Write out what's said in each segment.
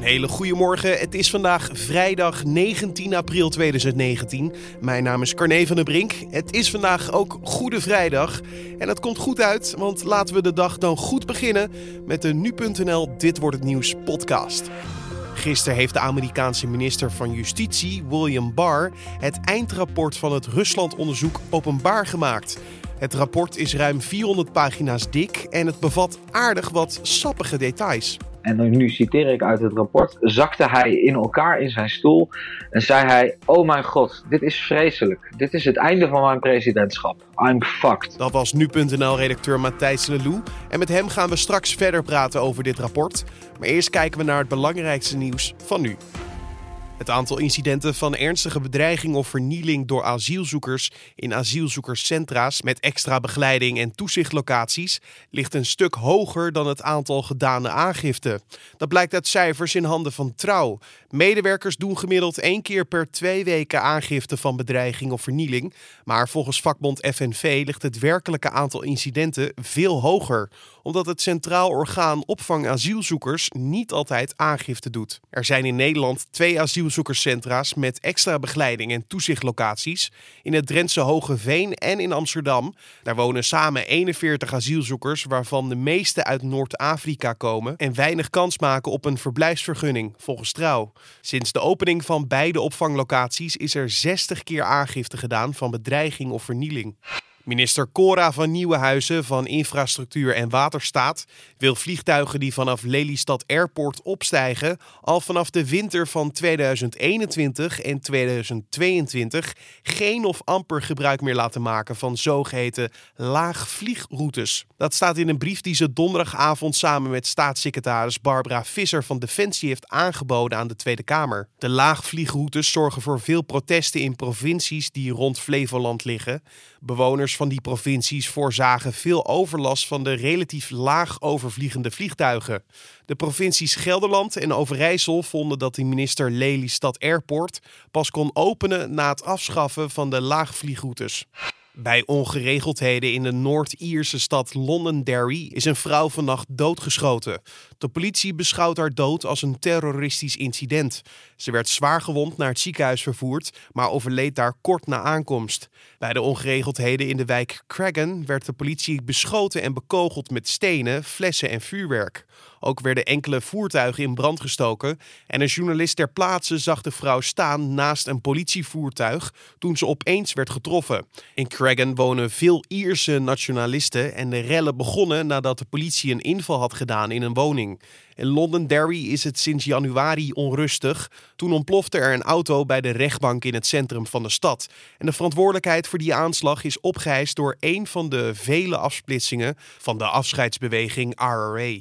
Een hele goede morgen. Het is vandaag vrijdag 19 april 2019. Mijn naam is Carne van der Brink. Het is vandaag ook Goede Vrijdag. En dat komt goed uit, want laten we de dag dan goed beginnen met de nu.nl Dit wordt het nieuws podcast. Gisteren heeft de Amerikaanse minister van Justitie, William Barr, het eindrapport van het Ruslandonderzoek openbaar gemaakt. Het rapport is ruim 400 pagina's dik en het bevat aardig wat sappige details. En nu citeer ik uit het rapport, zakte hij in elkaar in zijn stoel en zei hij: Oh mijn god, dit is vreselijk. Dit is het einde van mijn presidentschap. I'm fucked. Dat was nu.nl-redacteur Matthijs Lelou. En met hem gaan we straks verder praten over dit rapport. Maar eerst kijken we naar het belangrijkste nieuws van nu. Het aantal incidenten van ernstige bedreiging of vernieling door asielzoekers in asielzoekerscentra's met extra begeleiding en toezichtlocaties ligt een stuk hoger dan het aantal gedane aangiften. Dat blijkt uit cijfers in handen van Trouw. Medewerkers doen gemiddeld één keer per twee weken aangifte van bedreiging of vernieling, maar volgens vakbond FNV ligt het werkelijke aantal incidenten veel hoger omdat het Centraal Orgaan Opvang Asielzoekers niet altijd aangifte doet. Er zijn in Nederland twee asielzoekerscentra's met extra begeleiding en toezichtlocaties in het Drentse Hoge Veen en in Amsterdam. Daar wonen samen 41 asielzoekers, waarvan de meeste uit Noord-Afrika komen en weinig kans maken op een verblijfsvergunning, volgens Trouw. Sinds de opening van beide opvanglocaties is er 60 keer aangifte gedaan van bedreiging of vernieling. Minister Cora van Nieuwenhuizen van Infrastructuur en Waterstaat wil vliegtuigen die vanaf Lelystad Airport opstijgen al vanaf de winter van 2021 en 2022 geen of amper gebruik meer laten maken van zogeheten laagvliegroutes. Dat staat in een brief die ze donderdagavond samen met staatssecretaris Barbara Visser van Defensie heeft aangeboden aan de Tweede Kamer. De laagvliegroutes zorgen voor veel protesten in provincies die rond Flevoland liggen. Bewoners van die provincies voorzagen veel overlast van de relatief laag overvliegende vliegtuigen. De provincies Gelderland en Overijssel vonden dat de minister Lelystad Airport pas kon openen na het afschaffen van de laagvliegroutes. Bij ongeregeldheden in de Noord-Ierse stad Londonderry is een vrouw vannacht doodgeschoten. De politie beschouwt haar dood als een terroristisch incident. Ze werd zwaar gewond naar het ziekenhuis vervoerd, maar overleed daar kort na aankomst. Bij de ongeregeldheden in de wijk Cragen werd de politie beschoten en bekogeld met stenen, flessen en vuurwerk. Ook werden enkele voertuigen in brand gestoken en een journalist ter plaatse zag de vrouw staan naast een politievoertuig toen ze opeens werd getroffen. In Cragen wonen veel Ierse nationalisten en de rellen begonnen nadat de politie een inval had gedaan in een woning. In Londonderry is het sinds januari onrustig. Toen ontplofte er een auto bij de rechtbank in het centrum van de stad. En de verantwoordelijkheid voor die aanslag is opgeëist door een van de vele afsplitsingen van de afscheidsbeweging RRA.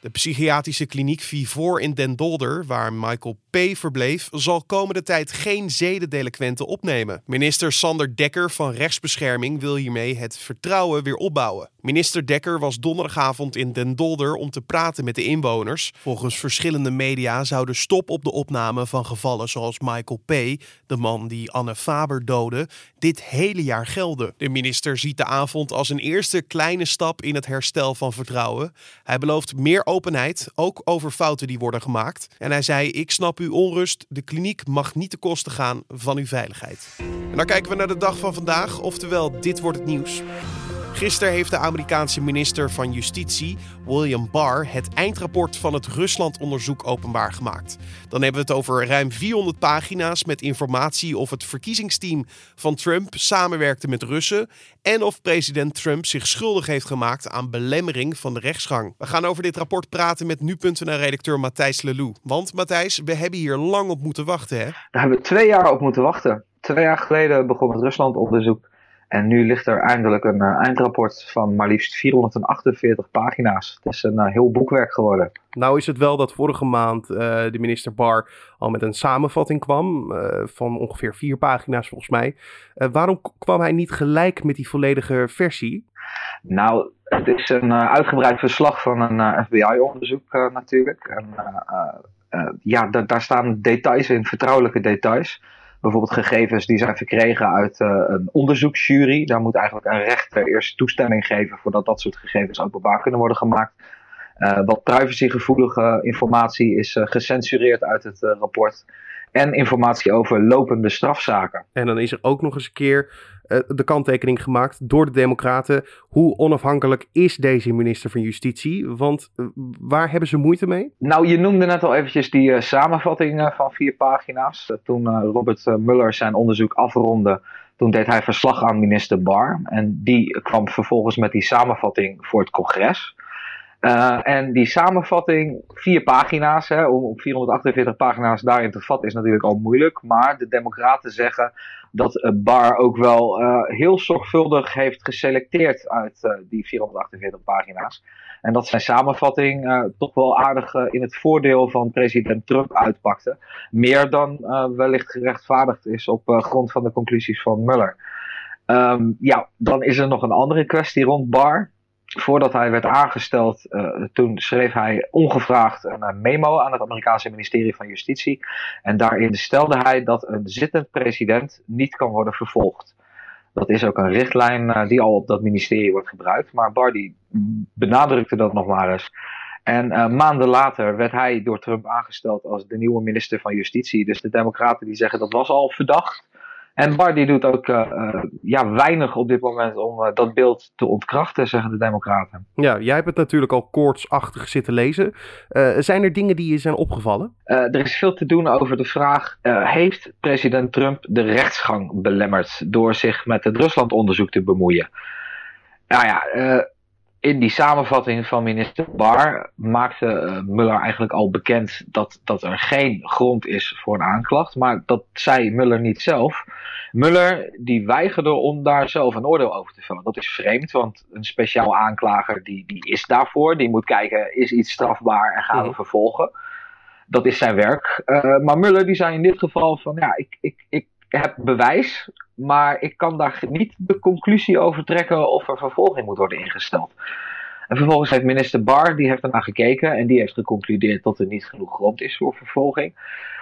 De psychiatrische kliniek Vivor in Den Dolder, waar Michael P. verbleef, zal komende tijd geen zedendelinquenten opnemen. Minister Sander Dekker van Rechtsbescherming wil hiermee het vertrouwen weer opbouwen. Minister Dekker was donderdagavond in Den Dolder om te praten met de inwoners. Volgens verschillende media zou de stop op de opname van gevallen zoals Michael P., de man die Anne Faber doodde, dit hele jaar gelden. De minister ziet de avond als een eerste kleine stap in het herstel van vertrouwen. Hij belooft meer openheid, ook over fouten die worden gemaakt. En hij zei: Ik snap uw onrust. De kliniek mag niet te kosten gaan van uw veiligheid. En dan kijken we naar de dag van vandaag, oftewel, dit wordt het nieuws. Gisteren heeft de Amerikaanse minister van Justitie, William Barr, het eindrapport van het Ruslandonderzoek openbaar gemaakt. Dan hebben we het over ruim 400 pagina's met informatie of het verkiezingsteam van Trump samenwerkte met Russen en of president Trump zich schuldig heeft gemaakt aan belemmering van de rechtsgang. We gaan over dit rapport praten met nu.nl-redacteur Matthijs Lelou. Want Matthijs, we hebben hier lang op moeten wachten, hè? Daar hebben we twee jaar op moeten wachten. Twee jaar geleden begon het Ruslandonderzoek en nu ligt er eindelijk een uh, eindrapport van maar liefst 448 pagina's. Het is een uh, heel boekwerk geworden. Nou is het wel dat vorige maand uh, de minister Barr al met een samenvatting kwam van ongeveer vier pagina's volgens mij. waarom kwam hij niet gelijk met die volledige versie? Nou, het is een uitgebreid verslag van een FBI-onderzoek natuurlijk. En, ja, daar staan details in, vertrouwelijke details bijvoorbeeld gegevens die zijn verkregen uit uh, een onderzoeksjury. Daar moet eigenlijk een rechter eerst toestemming geven voordat dat soort gegevens openbaar kunnen worden gemaakt. wat privacygevoelige informatie is gecensureerd uit het rapport. En informatie over lopende strafzaken. En dan is er ook nog eens een keer de kanttekening gemaakt door de Democraten. Hoe onafhankelijk is deze minister van Justitie? Want waar hebben ze moeite mee? Nou, je noemde net al eventjes die samenvatting van vier pagina's. toen Robert Mueller zijn onderzoek afronde, toen deed hij verslag aan minister Barr. En die kwam vervolgens met die samenvatting voor het congres. Uh, en die samenvatting, vier pagina's, hè, om op 448 pagina's daarin te vatten, is natuurlijk al moeilijk. Maar de Democraten zeggen dat uh, Barr ook wel uh, heel zorgvuldig heeft geselecteerd uit die 448 pagina's. En dat zijn samenvatting toch wel aardig in het voordeel van president Trump uitpakte. Meer dan wellicht gerechtvaardigd is op grond van de conclusies van Mueller. Um, ja, dan is er nog een andere kwestie rond Barr. Voordat hij werd aangesteld, toen schreef hij ongevraagd een memo aan het Amerikaanse ministerie van Justitie. En daarin stelde hij dat een zittend president niet kan worden vervolgd. Dat is ook een richtlijn uh, die al op dat ministerie wordt gebruikt. Maar Bardi benadrukte dat nog maar eens. En maanden later werd hij door Trump aangesteld als de nieuwe minister van Justitie. Dus de Democraten die zeggen dat was al verdacht. En Bardi doet ook uh, ja, weinig op dit moment om uh, dat beeld te ontkrachten, zeggen de Democraten. Ja, jij hebt het natuurlijk al koortsachtig zitten lezen. zijn er dingen die je zijn opgevallen? er is veel te doen over de vraag: heeft president Trump de rechtsgang belemmerd door zich met het Ruslandonderzoek te bemoeien? Nou ja, in die samenvatting van minister Barr maakte uh, Muller eigenlijk al bekend dat, dat er geen grond is voor een aanklacht. Maar dat zei Muller niet zelf. Muller die weigerde om daar zelf een oordeel over te vellen. Dat is vreemd, want een speciaal aanklager die, die is daarvoor. Die moet kijken, is iets strafbaar en gaan we mhm. vervolgen. Dat is zijn werk. Uh, maar Muller die zei in dit geval van ja, ik, ik, ik heb bewijs, maar ik kan daar niet de conclusie over trekken of er vervolging moet worden ingesteld. En vervolgens heeft minister Barr, die heeft ernaar gekeken en die heeft geconcludeerd dat er niet genoeg grond is voor vervolging.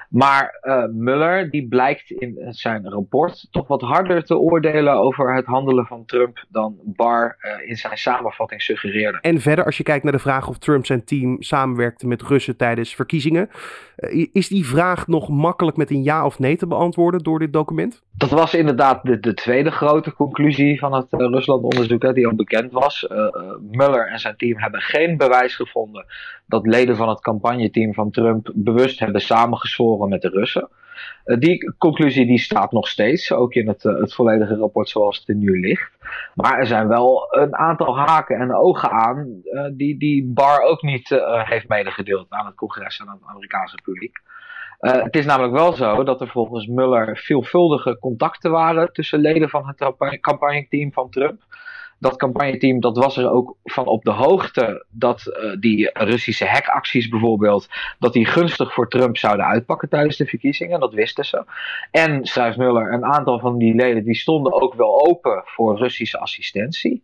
Maar uh, Muller die blijkt in zijn rapport toch wat harder te oordelen over het handelen van Trump dan Barr uh, in zijn samenvatting suggereerde. En verder, als je kijkt naar de vraag of Trump zijn team samenwerkte met Russen tijdens verkiezingen, uh, is die vraag nog makkelijk met een ja of nee te beantwoorden door dit document? Dat was inderdaad de, de tweede grote conclusie van het Rusland-onderzoek, die al bekend was. Muller en zijn team hebben geen bewijs gevonden dat leden van het campagneteam van Trump bewust hebben samengezworen met de Russen. Uh, die conclusie die staat nog steeds, ook in het, uh, het volledige rapport zoals het er nu ligt. Maar er zijn wel een aantal haken en ogen aan uh, die, die Barr ook niet heeft medegedeeld aan het congres en aan het Amerikaanse publiek. het is namelijk wel zo dat er volgens Muller veelvuldige contacten waren tussen leden van het campagneteam van Trump dat campagneteam dat was er ook van op de hoogte dat uh, die Russische hackacties bijvoorbeeld, dat die gunstig voor Trump zouden uitpakken tijdens de verkiezingen. Dat wisten ze. En schrijft Muller, een aantal van die leden die stonden ook wel open voor Russische assistentie.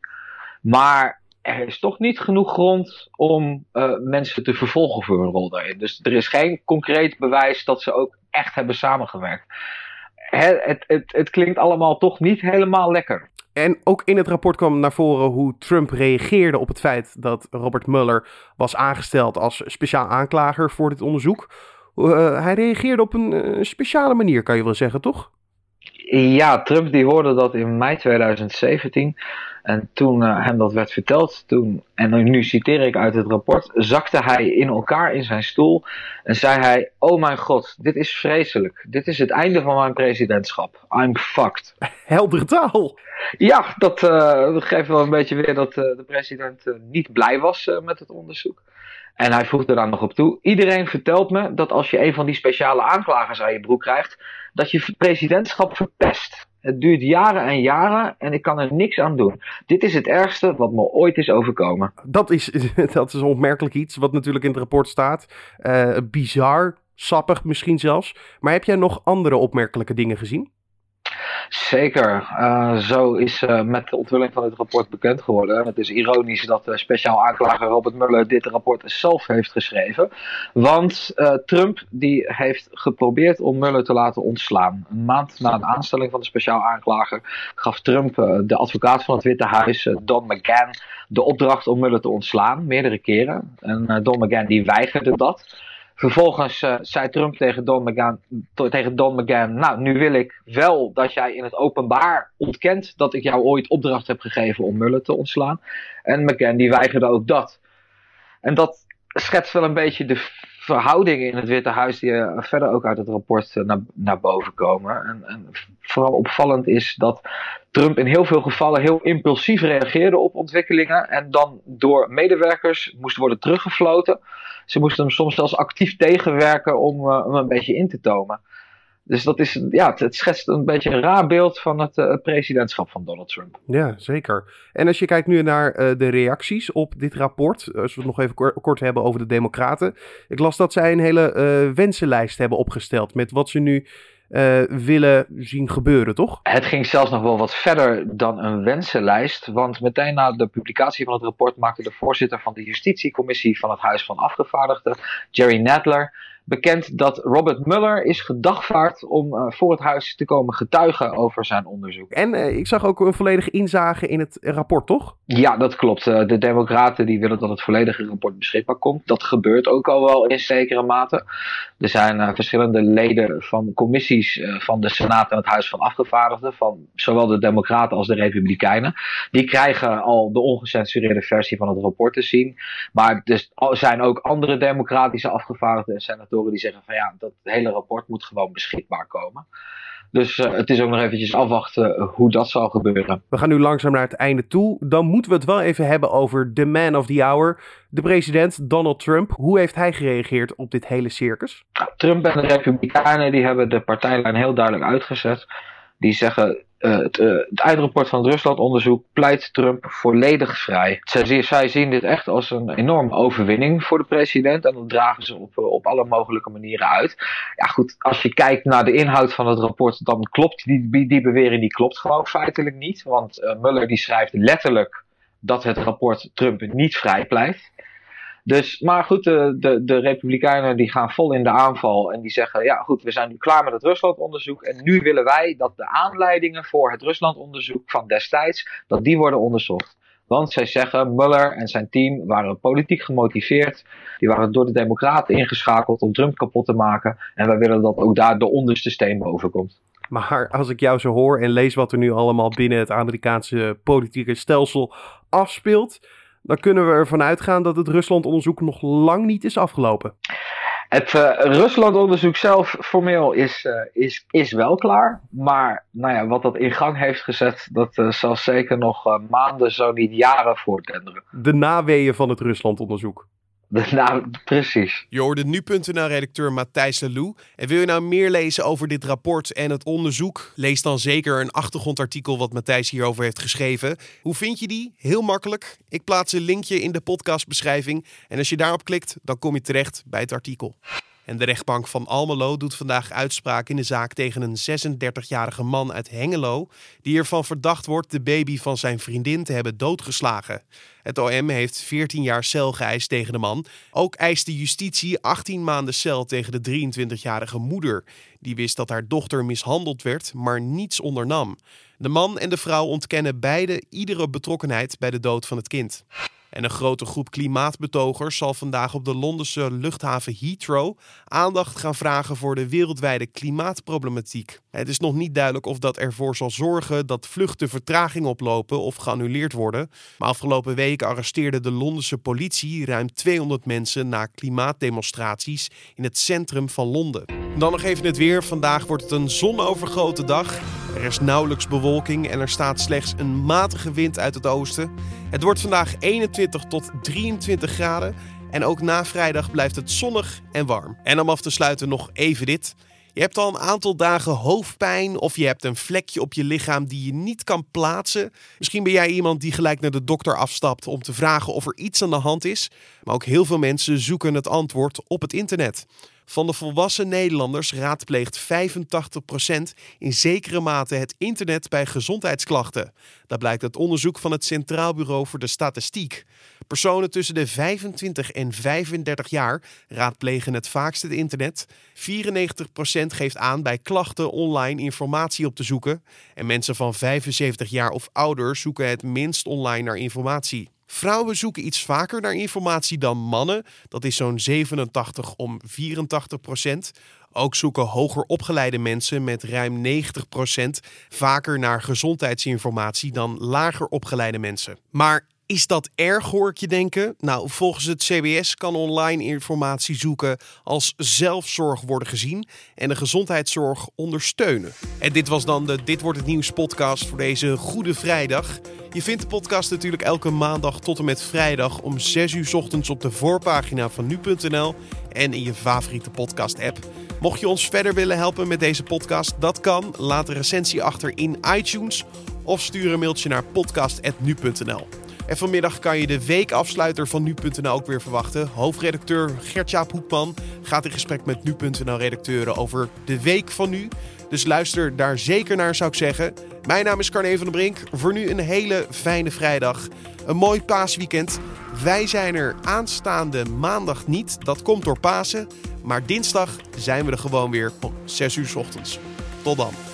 Maar er is toch niet genoeg grond om uh, mensen te vervolgen voor hun rol daarin. Dus er is geen concreet bewijs dat ze ook echt hebben samengewerkt. Het, het, het klinkt allemaal toch niet helemaal lekker. En ook in het rapport kwam naar voren hoe Trump reageerde op het feit dat Robert Mueller was aangesteld als speciaal aanklager voor dit onderzoek. Uh, hij reageerde op een uh, speciale manier, kan je wel zeggen, toch? Ja, Trump die hoorde dat in mei 2017. En toen uh, hem dat werd verteld, toen, en nu citeer ik uit het rapport, zakte hij in elkaar in zijn stoel en zei hij: Oh mijn god, dit is vreselijk. Dit is het einde van mijn presidentschap. I'm fucked. Heldere taal. Ja, dat, uh, geeft wel een beetje weer dat uh, de president niet blij was met het onderzoek. En hij voegde daar nog op toe: Iedereen vertelt me dat als je een van die speciale aanklagers aan je broek krijgt, dat je presidentschap verpest. Het duurt jaren en jaren en ik kan er niks aan doen. Dit is het ergste wat me ooit is overkomen. Dat is, dat is onmerkelijk iets wat natuurlijk in het rapport staat. Uh, bizar, sappig misschien zelfs. Maar heb jij nog andere opmerkelijke dingen gezien? Zeker. Uh, zo is uh, met de onthulling van het rapport bekend geworden. Het is ironisch dat de speciaal aanklager Robert Mueller dit rapport zelf heeft geschreven. Want uh, Trump die heeft geprobeerd om Mueller te laten ontslaan. Een maand na de aanstelling van de speciaal aanklager gaf Trump de advocaat van het Witte Huis, Don McGahn, de opdracht om Mueller te ontslaan, meerdere keren. En Don McGahn die weigerde dat. Vervolgens uh, zei Trump tegen Don, McGahn, tegen Don Nou, nu wil ik wel dat jij in het openbaar ontkent dat ik jou ooit opdracht heb gegeven om Mueller te ontslaan. En McGahn die weigerde ook dat. En dat schetst wel een beetje de verhoudingen in het Witte Huis die uh, verder ook uit het rapport uh, naar, naar boven komen. En, en, vooral opvallend is dat Trump in heel veel gevallen heel impulsief reageerde op ontwikkelingen en dan door medewerkers moest worden teruggefloten. Ze moesten hem soms zelfs actief tegenwerken om uh, hem een beetje in te tomen. Dus dat is, ja, het, schetst een beetje een raar beeld van het uh, presidentschap van Donald Trump. Ja, zeker. En als je kijkt nu naar uh, de reacties op dit rapport, als we het nog even kort, kort hebben over de Democraten. Ik las dat zij een hele uh, wensenlijst hebben opgesteld met wat ze nu willen zien gebeuren, toch? Het ging zelfs nog wel wat verder dan een wensenlijst. Want meteen na de publicatie van het rapport maakte de voorzitter van de justitiecommissie van het Huis van Afgevaardigden, Jerry Nadler, bekend dat Robert Mueller is gedagvaard om uh, voor het huis te komen getuigen over zijn onderzoek. En uh, ik zag ook een volledige inzage in het rapport, toch? Ja, dat klopt. Uh, de Democraten die willen dat het volledige rapport beschikbaar komt. Dat gebeurt ook al wel in zekere mate. Er zijn verschillende leden van commissies van de Senaat en het Huis van Afgevaardigden, van zowel de Democraten als de Republikeinen. Die krijgen al de ongecensureerde versie van het rapport te zien. Maar er zijn ook andere democratische afgevaardigden en senatoren die zeggen van ja, dat hele rapport moet gewoon beschikbaar komen. Dus uh, het is ook nog eventjes afwachten hoe dat zal gebeuren. We gaan nu langzaam naar het einde toe. Dan moeten we het wel even hebben over the man of the hour. De president Donald Trump. Hoe heeft hij gereageerd op dit hele circus? Trump en de Republikeinen die hebben de partijlijn heel duidelijk uitgezet. Die zeggen uh, het, uh, eindrapport van het Ruslandonderzoek pleit Trump volledig vrij. Zij, zij, zien dit echt als een enorme overwinning voor de president en dat dragen ze op, uh, op alle mogelijke manieren uit. Ja goed, als je kijkt naar de inhoud van het rapport, dan klopt die, die bewering die klopt gewoon feitelijk niet. Want Mueller die schrijft letterlijk dat het rapport Trump niet vrij pleit. Dus, maar goed, de, de, de Republikeinen die gaan vol in de aanval en die zeggen, ja goed, we zijn nu klaar met het Ruslandonderzoek en nu willen wij dat de aanleidingen voor het Ruslandonderzoek van destijds, dat die worden onderzocht. Want zij zeggen, Mueller en zijn team waren politiek gemotiveerd. Die waren door de democraten ingeschakeld om Trump kapot te maken. En wij willen dat ook daar de onderste steen boven komt. Maar als ik jou zo hoor en lees wat er nu allemaal binnen het Amerikaanse politieke stelsel afspeelt dan kunnen we ervan uitgaan dat het Ruslandonderzoek nog lang niet is afgelopen. Het uh, Ruslandonderzoek zelf formeel is, uh, is, is wel klaar. Maar nou ja, wat dat in gang heeft gezet, dat uh, zal zeker nog maanden, zo niet jaren voortdenderen. De naweeën van het Ruslandonderzoek. Nou, precies. Je hoorde nu.nl-redacteur Matthijs Lelou. En wil je nou meer lezen over dit rapport en het onderzoek? Lees dan zeker een achtergrondartikel wat Matthijs hierover heeft geschreven. Hoe vind je die? Heel makkelijk. Ik plaats een linkje in de podcastbeschrijving. En als je daarop klikt, dan kom je terecht bij het artikel. En de rechtbank van Almelo doet vandaag uitspraak in de zaak tegen een 36-jarige man uit Hengelo, die ervan verdacht wordt de baby van zijn vriendin te hebben doodgeslagen. Het OM heeft 14 jaar cel geëist tegen de man. Ook eist de justitie 18 maanden cel tegen de 23-jarige moeder, die wist dat haar dochter mishandeld werd, maar niets ondernam. De man en de vrouw ontkennen beide iedere betrokkenheid bij de dood van het kind. En een grote groep klimaatbetogers zal vandaag op de Londense luchthaven Heathrow aandacht gaan vragen voor de wereldwijde klimaatproblematiek. Het is nog niet duidelijk of dat ervoor zal zorgen dat vluchten vertraging oplopen of geannuleerd worden. Maar afgelopen week arresteerde de Londense politie ruim 200 mensen na klimaatdemonstraties in het centrum van Londen. Dan nog even het weer. Vandaag wordt het een zonovergoten dag. Er is nauwelijks bewolking en er staat slechts een matige wind uit het oosten. Het wordt vandaag 21 tot 23 graden en ook na vrijdag blijft het zonnig en warm. En om af te sluiten nog even dit. Je hebt al een aantal dagen hoofdpijn of je hebt een vlekje op je lichaam die je niet kan plaatsen. Misschien ben jij iemand die gelijk naar de dokter afstapt om te vragen of er iets aan de hand is. Maar ook heel veel mensen zoeken het antwoord op het internet. Van de volwassen Nederlanders raadpleegt 85% in zekere mate het internet bij gezondheidsklachten. Dat blijkt uit onderzoek van het Centraal Bureau voor de Statistiek. Personen tussen de 25 en 35 jaar raadplegen het vaakst het internet. 94% geeft aan bij klachten online informatie op te zoeken. En mensen van 75 jaar of ouder zoeken het minst online naar informatie. Vrouwen zoeken iets vaker naar informatie dan mannen. Dat is zo'n 87 om 84 procent. Ook zoeken hoger opgeleide mensen met ruim 90 procent vaker naar gezondheidsinformatie dan lager opgeleide mensen. Maar is dat erg, hoor ik je denken? Nou, volgens het CBS kan online informatie zoeken als zelfzorg worden gezien en de gezondheidszorg ondersteunen. En dit was dan de Dit wordt het nieuws podcast voor deze Goede Vrijdag. Je vindt de podcast natuurlijk elke maandag tot en met vrijdag om 6 uur ochtends op de voorpagina van nu.nl en in je favoriete podcast-app. Mocht je ons verder willen helpen met deze podcast, dat kan. Laat een recensie achter in iTunes of stuur een mailtje naar podcast.nu.nl. En vanmiddag kan je de weekafsluiter van nu.nl ook weer verwachten. Hoofdredacteur Gertjaap Hoekman gaat in gesprek met nu.nl-redacteuren over de week van nu. Dus luister daar zeker naar, zou ik zeggen. Mijn naam is Carne van den Brink. Voor nu een hele fijne vrijdag. Een mooi paasweekend. Wij zijn er aanstaande maandag niet. Dat komt door Pasen. Maar dinsdag zijn we er gewoon weer om 6 uur s ochtends. Tot dan.